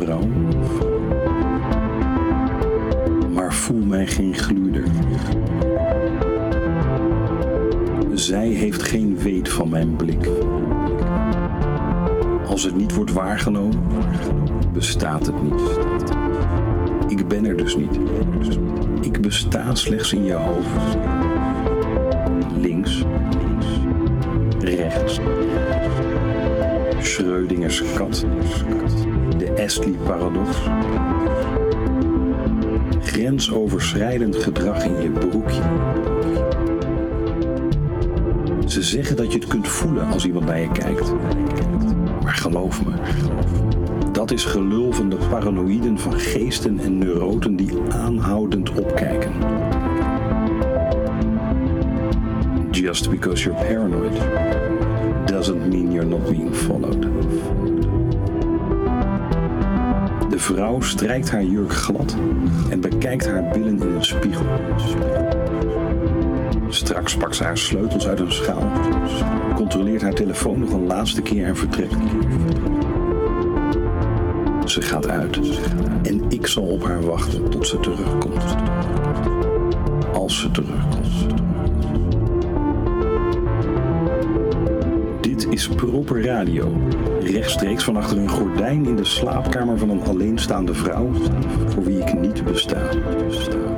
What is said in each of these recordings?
vrouw. Maar voel mij geen gluurder. Zij heeft geen weet van mijn blik. Als het niet wordt waargenomen, bestaat het niet. Ik ben er dus niet. Ik besta slechts in je hoofd. Links, rechts. Schrödingers kat. De Astley-paradox. Grensoverschrijdend gedrag in je broekje. Ze zeggen dat je het kunt voelen als iemand naar je kijkt. Maar geloof me, dat is gelul van de paranoïden van geesten en neuroten die aanhoudend opkijken. Just because you're paranoid doesn't mean you're not being followed. De vrouw strijkt haar jurk glad en bekijkt haar billen in een spiegel. Straks pakt ze haar sleutels uit een schaal, controleert haar telefoon nog een laatste keer en vertrekt. Ze gaat uit en ik zal op haar wachten tot ze terugkomt. Als ze terugkomt. Is Proper Radio. Rechtstreeks van achter een gordijn in de slaapkamer van een alleenstaande vrouw, voor wie ik niet besta. besta.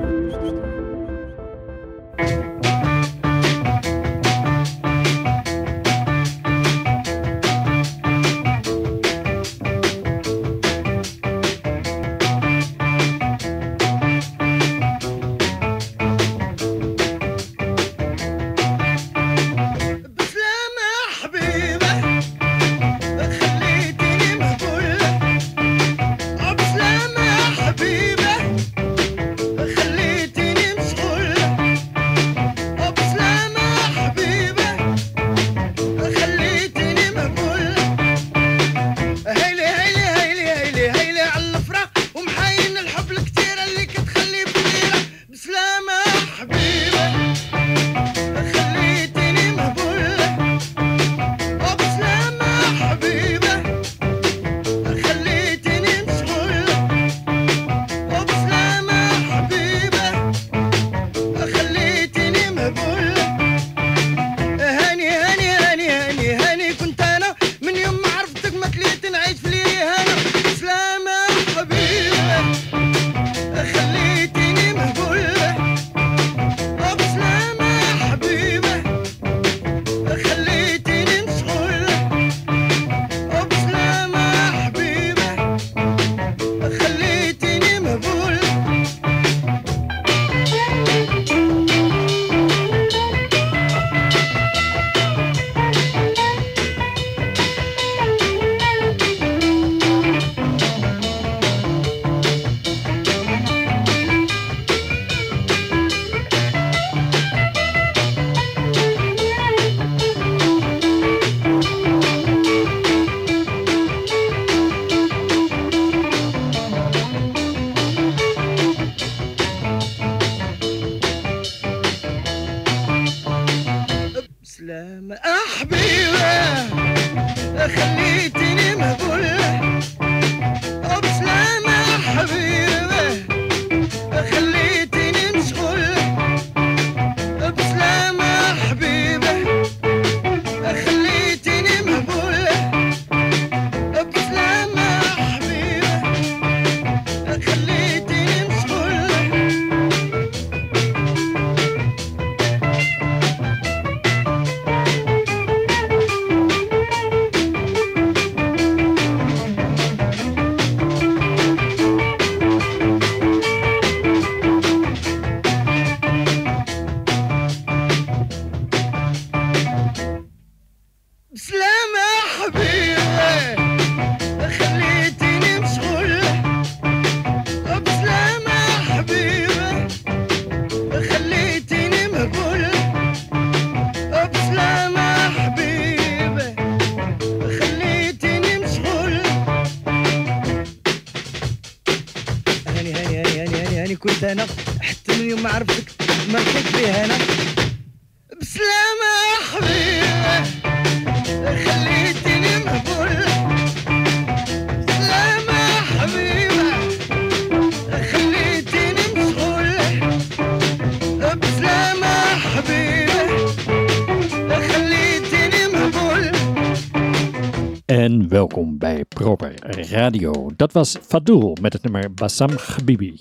Radio. Dat was Fadul met het nummer Bassam Habibi.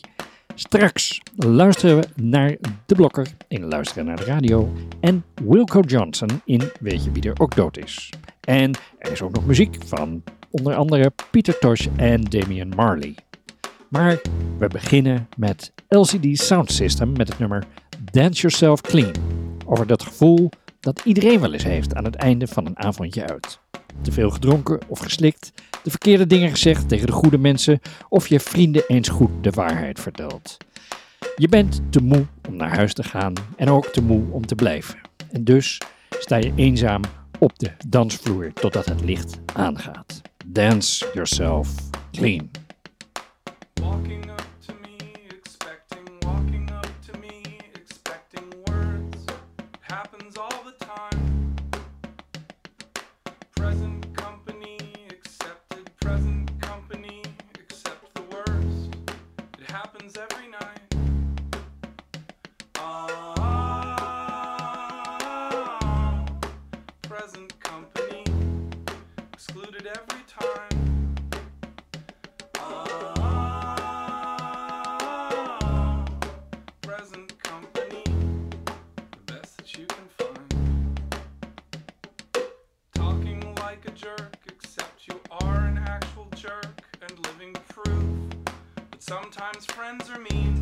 Straks luisteren we naar De Blokker in Luisteren naar de Radio en Wilco Johnson in Weet je wie er ook dood is. En er is ook nog muziek van onder andere Peter Tosh en Damian Marley. Maar we beginnen met LCD Sound System met het nummer Dance Yourself Clean. Over dat gevoel dat iedereen wel eens heeft aan het einde van een avondje uit. Te veel gedronken of geslikt, de verkeerde dingen gezegd tegen de goede mensen of je vrienden eens goed de waarheid vertelt. Je bent te moe om naar huis te gaan en ook te moe om te blijven. En dus sta je eenzaam op de dansvloer totdat het licht aangaat. Dance yourself clean. Sometimes friends are mean.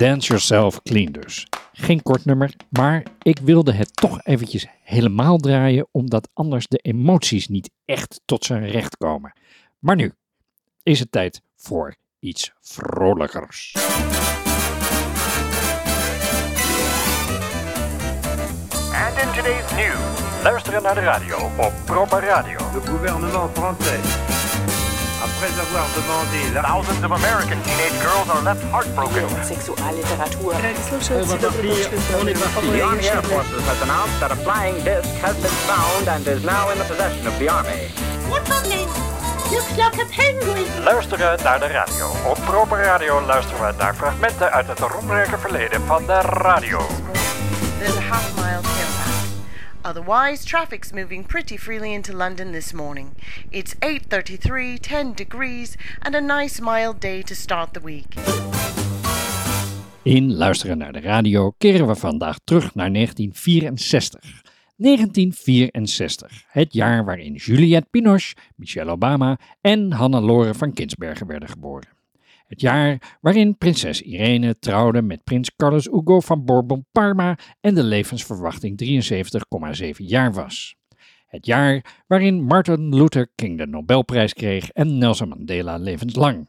Dance Yourself Clean dus. Geen kort nummer, maar ik wilde het toch eventjes helemaal draaien, omdat anders de emoties niet echt tot zijn recht komen. Maar nu is het tijd voor iets vrolijkers. And in today's news, luisteren naar de radio op Proper Radio. Le gouvernement français, après avoir demandé la Thousands of American teenage girls are left heartbroken. Sexualliteratur. The Army Air Forces has announced that a flying disc has been found and is now in the possession of the Army. Looks like a penguin. Luisteren naar de radio. Op Proper Radio luisteren we naar fragmenten uit het roemrijke verleden van de radio. There's a half mile. Otherwise, traffic's moving pretty freely into London this morning. It's 8:33, 10 degrees, and a nice mild day to start the week. In Luisteren naar de radio keren we vandaag terug naar 1964. 1964, het jaar waarin Juliette Binoche, Michelle Obama en Hannelore van Kinsbergen werden geboren. Het jaar waarin prinses Irene trouwde met prins Carlos Hugo van Bourbon-Parma en de levensverwachting 73,7 jaar was. Het jaar waarin Martin Luther King de Nobelprijs kreeg en Nelson Mandela levenslang.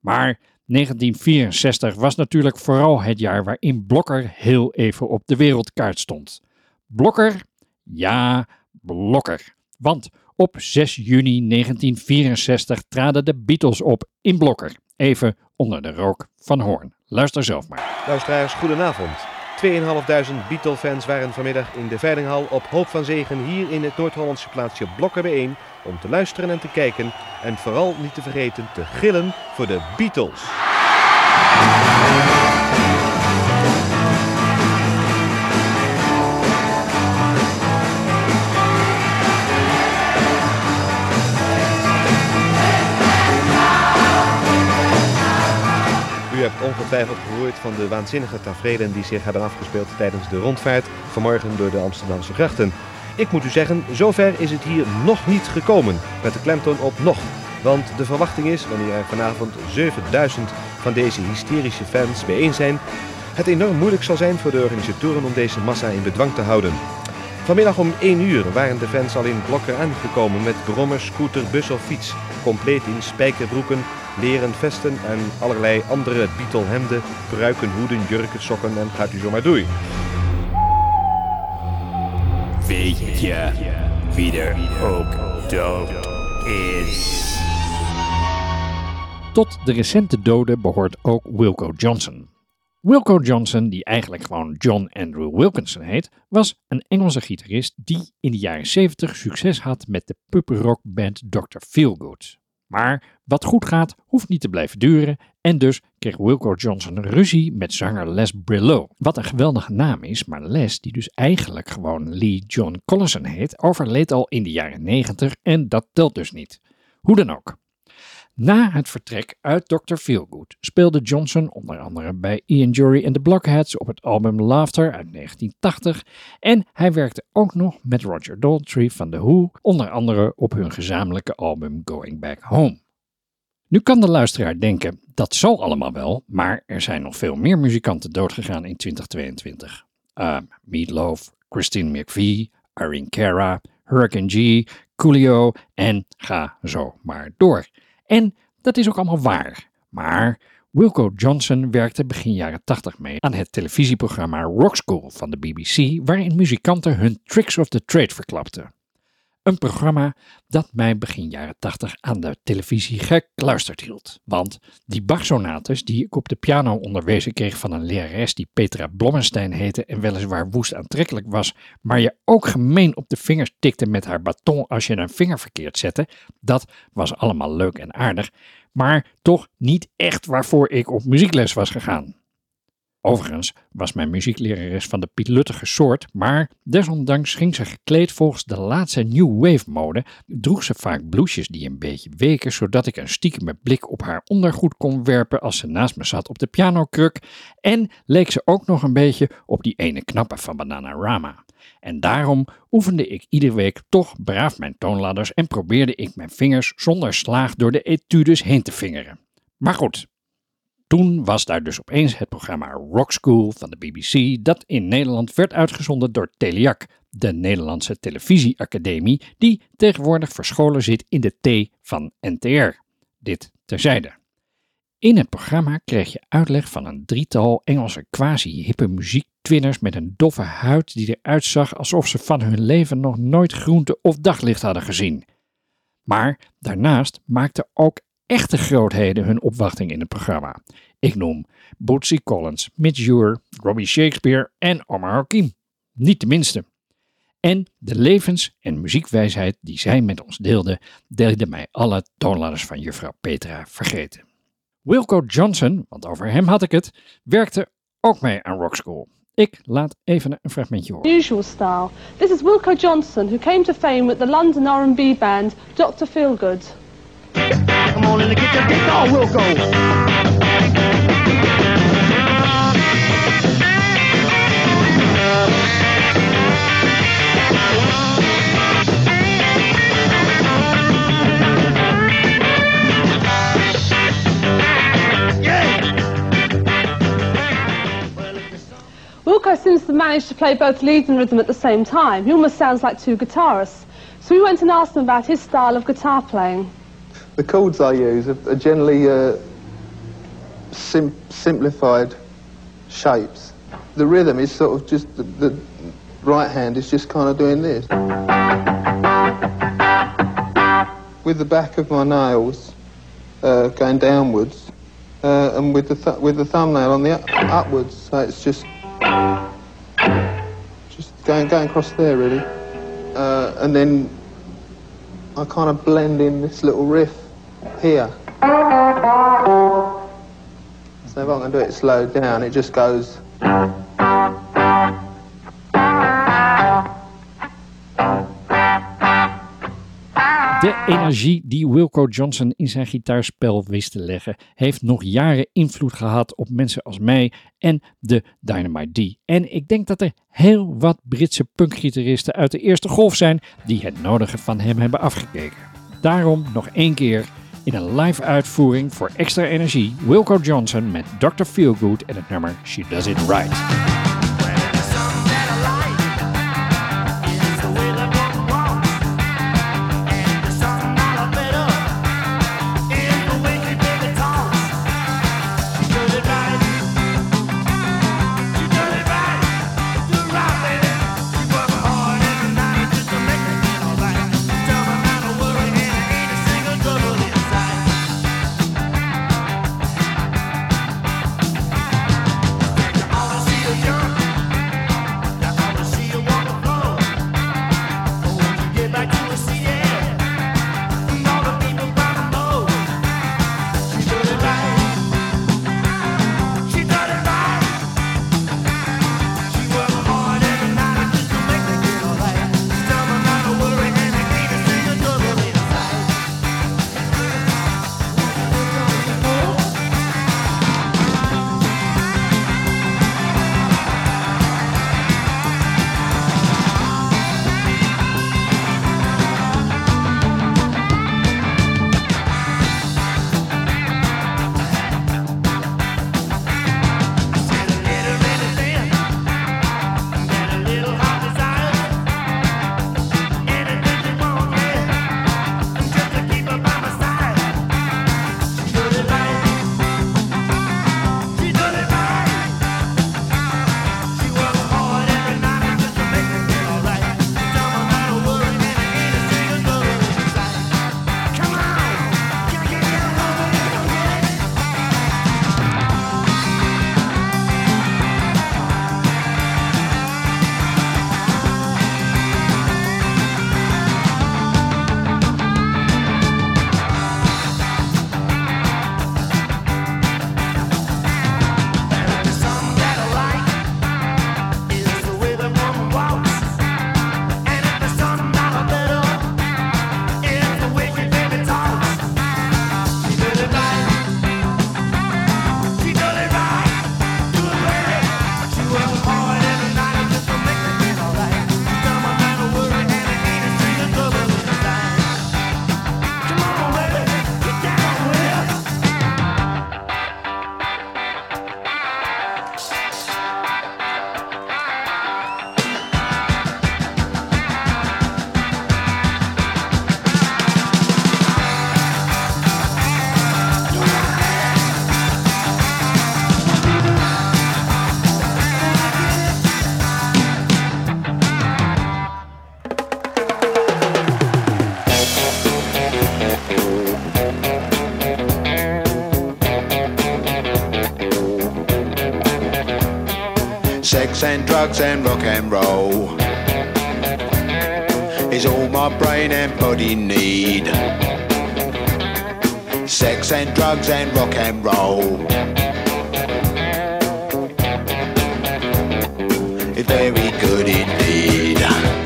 Maar 1964 was natuurlijk vooral het jaar waarin Blokker heel even op de wereldkaart stond. Blokker? Ja, Blokker. Want op 6 juni 1964 traden de Beatles op in Blokker. Even onder de rook van Hoorn. Luister zelf maar. Luisteraars, goedenavond. 2.500 Beatle-fans waren vanmiddag in de Veilinghal op Hoop van Zegen hier in het Noord-Hollandse plaatsje Blokker bijeen om te luisteren en te kijken en vooral niet te vergeten te gillen voor de Beatles. Hebt ongetwijfeld gehoord van de waanzinnige tafereelen die zich hebben afgespeeld tijdens de rondvaart vanmorgen door de Amsterdamse grachten. Ik moet u zeggen, zover is het hier nog niet gekomen, met de klemtoon op nog. Want de verwachting is, wanneer er vanavond 7000 van deze hysterische fans bijeen zijn, het enorm moeilijk zal zijn voor de organisatoren om deze massa in bedwang te houden. Vanmiddag om 1 uur waren de fans al in Blokker aangekomen met brommer, scooter, bus of fiets. Compleet in spijkerbroeken, leren vesten en allerlei andere Beatle-hemden, pruiken, hoeden, jurken, sokken en gaat u zomaar door. Weet je wie er ook dood is? Tot de recente doden behoort ook Wilco Johnson. Wilco Johnson, die eigenlijk gewoon John Andrew Wilkinson heet, was een Engelse gitarist die in de jaren 70 succes had met de puppyrockband Dr. Feelgood. Maar wat goed gaat, hoeft niet te blijven duren en dus kreeg Wilco Johnson ruzie met zanger Les Brillo. Wat een geweldige naam is, maar Les, die dus eigenlijk gewoon Lee John Collison heet, overleed al in de jaren 90 en dat telt dus niet. Hoe dan ook. Na het vertrek uit Dr. Feelgood speelde Johnson onder andere bij Ian Jury and the Blockheads op het album Laughter uit 1980 en hij werkte ook nog met Roger Daltrey van The Who, onder andere op hun gezamenlijke album Going Back Home. Nu kan de luisteraar denken, dat zal allemaal wel, maar er zijn nog veel meer muzikanten doodgegaan in 2022. Uh, Meatloaf, Christine McVie, Irene Cara, Hurricane G, Coolio en ga zo maar door. En dat is ook allemaal waar. Maar Wilco Johnson werkte begin jaren 80 mee aan het televisieprogramma Rock School van de BBC, waarin muzikanten hun tricks of the trade verklapten. Een programma dat mij begin jaren 80 aan de televisie gekluisterd hield. Want die Bach-sonates die ik op de piano onderwezen kreeg van een lerares die Petra Blommenstein heette en weliswaar woest aantrekkelijk was, maar je ook gemeen op de vingers tikte met haar baton als je een vinger verkeerd zette, dat was allemaal leuk en aardig, maar toch niet echt waarvoor ik op muziekles was gegaan. Overigens was mijn muzieklerares van de pietluttige soort, maar desondanks ging ze gekleed volgens de laatste New Wave mode, droeg ze vaak blouses die een beetje weken, zodat ik een stiekeme blik op haar ondergoed kon werpen als ze naast me zat op de pianokruk, en leek ze ook nog een beetje op die ene knappe van Bananarama. En daarom oefende ik iedere week toch braaf mijn toonladders en probeerde ik mijn vingers zonder slaag door de etudes heen te vingeren. Maar goed, toen was daar dus opeens het programma Rock School van de BBC, dat in Nederland werd uitgezonden door Teliac, de Nederlandse televisieacademie, die tegenwoordig verscholen zit in de T van NTR. Dit terzijde. In het programma kreeg je uitleg van een drietal Engelse quasi-hippe muziektwinners met een doffe huid die eruit zag alsof ze van hun leven nog nooit groente of daglicht hadden gezien. Maar daarnaast maakten ook echte grootheden hun opwachting in het programma. Ik noem Bootsy Collins, Mitch Ure, Robbie Shakespeare en Omar Hakim. Niet de minste. En de levens- en muziekwijsheid die zij met ons deelde, deelde mij alle toonladders van juffrouw Petra vergeten. Wilco Johnson, want over hem had ik het, werkte ook mee aan Rock School. Ik laat even een fragmentje horen. Usual style. This is Wilco Johnson, who came to fame with the London R&B band Dr. Feelgood. Come on in get your guitar, Wilco. Wilco seems to manage to play both lead and rhythm at the same time. He almost sounds like two guitarists. So we went and asked him about his style of guitar playing. The chords I use are, are generally uh, sim- simplified shapes. The rhythm is sort of just the, the right hand is just kind of doing this. With the back of my nails uh, going downwards, uh, and with the th- with the thumbnail on the up- upwards, so it's just just going going across there really, uh, and then I kind of blend in this little riff here. So if I can do it slowed down, it just goes. De energie die Wilco Johnson in zijn gitaarspel wist te leggen, heeft nog jaren invloed gehad op mensen als mij en de Dynamite D. En ik denk dat er heel wat Britse punkgitaristen uit de eerste golf zijn die het nodige van hem hebben afgekeken. Daarom nog één keer, In een live uitvoering voor extra energie Wilco Johnson met Dr. Feelgood en het nummer She Does It Right. Drugs and rock and roll is all my brain and body need. Sex and drugs and rock and roll. It's very good indeed.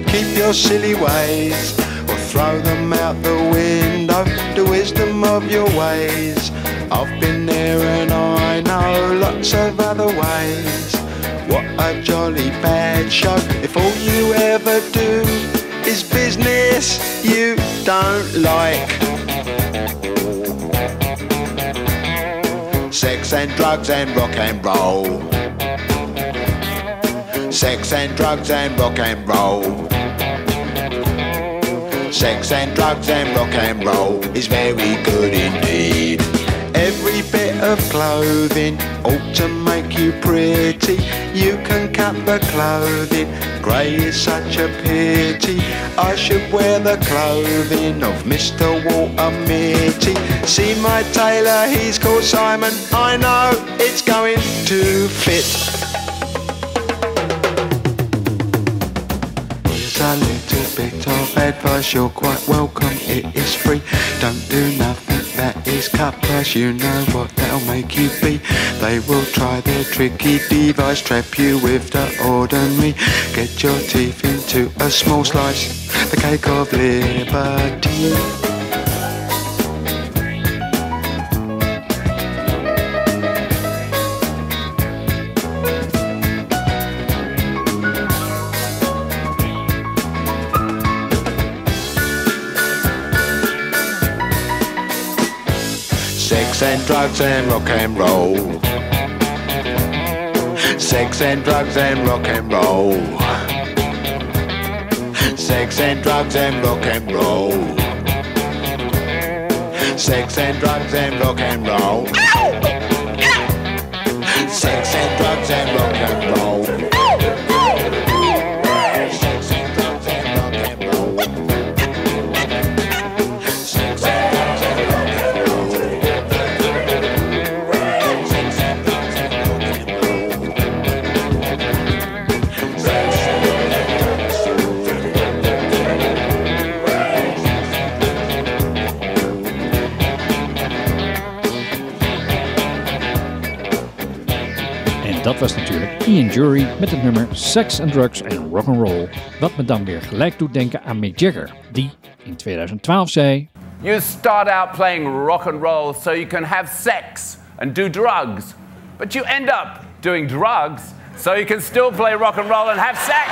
Keep your silly ways or throw them out the window. The wisdom of your ways. I've been there and I know lots of if all you ever do is business you don't like. Sex and drugs and rock and roll. Sex and drugs and rock and roll. Sex and drugs and rock and roll is very good indeed. Every bit of clothing ought to make you pretty. You can cut the clothing, grey is such a pity. I should wear the clothing of Mr. Walter Mitty. See my tailor, he's called Simon. I know it's going to fit. Here's a little bit of advice, you're quite welcome, it is free. Don't do nothing that is cut you know what that'll make you be. They will try their tricky device, trap you with the ordinary. Get your teeth into a small slice, the cake of liberty. Drugs and rock and roll. Sex and drugs and rock and roll. Sex and drugs and rock and roll. Sex and drugs and rock and roll. Sex and drugs and rock and roll. Dat was natuurlijk Ian Jury met het nummer Sex and Drugs and Rock'n'Roll. Wat me dan weer gelijk doet denken aan Mick Jagger, die in 2012 zei... You start out playing rock and roll so you can have sex and do drugs. But you end up doing drugs so you can still play rock and roll and have sex.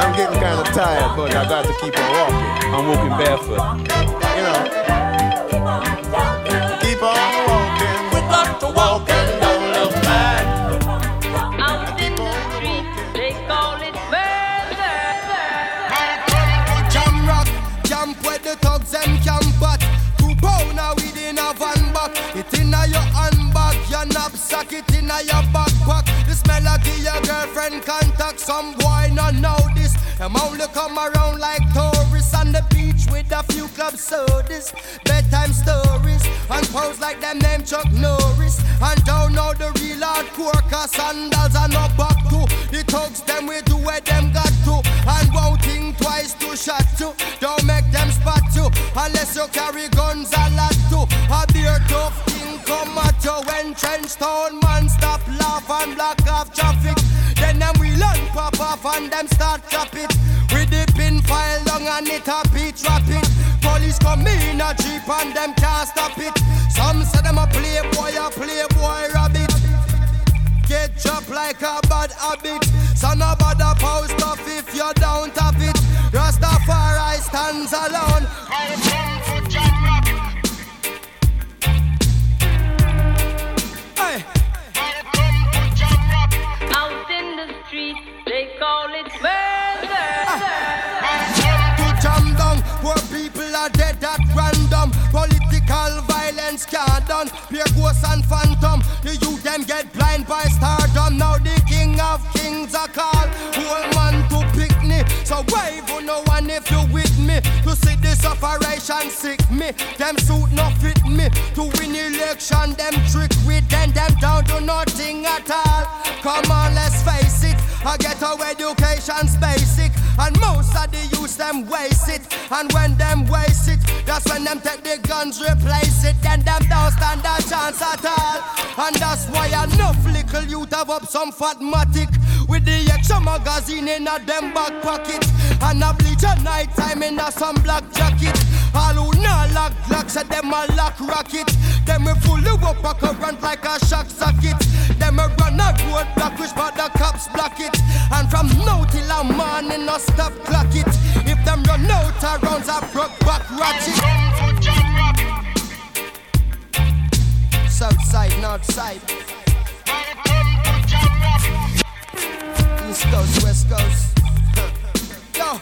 I'm getting kind of tired, but I got to keep on walking. I'm walking barefoot. You know. Keep on walking. We got to walk and don't look back. Out in the street, they call it Jam rock, camp where the thugs and camp at. Two pounder within a van back. It inna your handbag, your knapsack, it inna your backpack. The smell of your girlfriend contact. Some boy not know this. Them only come around like tourists on the beach with a few club sodas, bedtime stories, and pose like them name Chuck Norris. And don't know the real hardcore, cause sandals are not back to. The thugs them we do where them got to, and won't think twice to shot to. Don't make them spot you, unless you carry guns a lot to. A beer tough king come at you when trench town man stop laugh and block off traffic. Then them we learn pop off and them start chop it. We dip in file long and it a beat rapid. Police come in a jeep and them can't stop it. Some say them a playboy, a playboy rabbit. Get chopped like a bad habit. So no bother post off if you don't have it. Rastafari stands alone. Violence can't done. Pure ghosts and phantom. The youth them get blind by stardom. Now the king of kings are called. Whole man to pick me. So wave on no one if you with me? To see this operation sick me. Them suit not fit me. To win election them trick with them. Them down to nothing at all. Come on let's face it. I get our education's basic. And most of the youth them waste it And when them waste it That's when them take the guns replace it. Then them don't stand a chance at all. And that's why enough little youth have up some fatmatic. With the extra magazine in a them back pocket. And a bleach at night time in a some black jacket. All who not lock glocks at them a lock rocket. Them we fully up a current like a shock socket. Them a run a road block which but the cops block it. And from now till a morning no stop clock it. If them run out of rounds a broke back ratchet. South side, north side. East coast, west coast. Yo.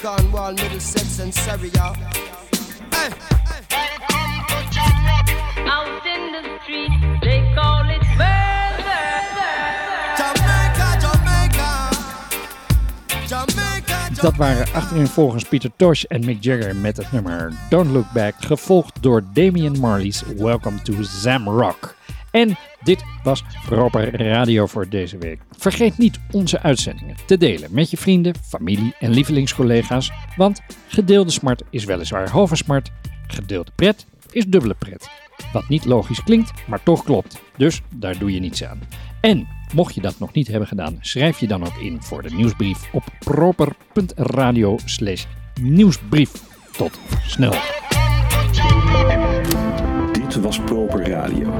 Cornwall, Middlesex and Surrey, y'all Hey Dat waren achterin volgens Peter Tosh en Mick Jagger met het nummer Don't Look Back, gevolgd door Damian Marley's Welcome to Zamrock. En dit was proper radio voor deze week. Vergeet niet onze uitzendingen te delen met je vrienden, familie en lievelingscollega's, want gedeelde smart is weliswaar halve smart, gedeelde pret is dubbele pret. Wat niet logisch klinkt, maar toch klopt. Dus daar doe je niets aan. En mocht je dat nog niet hebben gedaan, schrijf je dan ook in voor de nieuwsbrief op proper.radio nieuwsbrief. Tot snel. Dit was Proper Radio.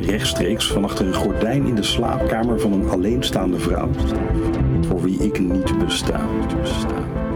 Rechtstreeks van achter een gordijn in de slaapkamer van een alleenstaande vrouw. Voor wie ik niet besta. besta.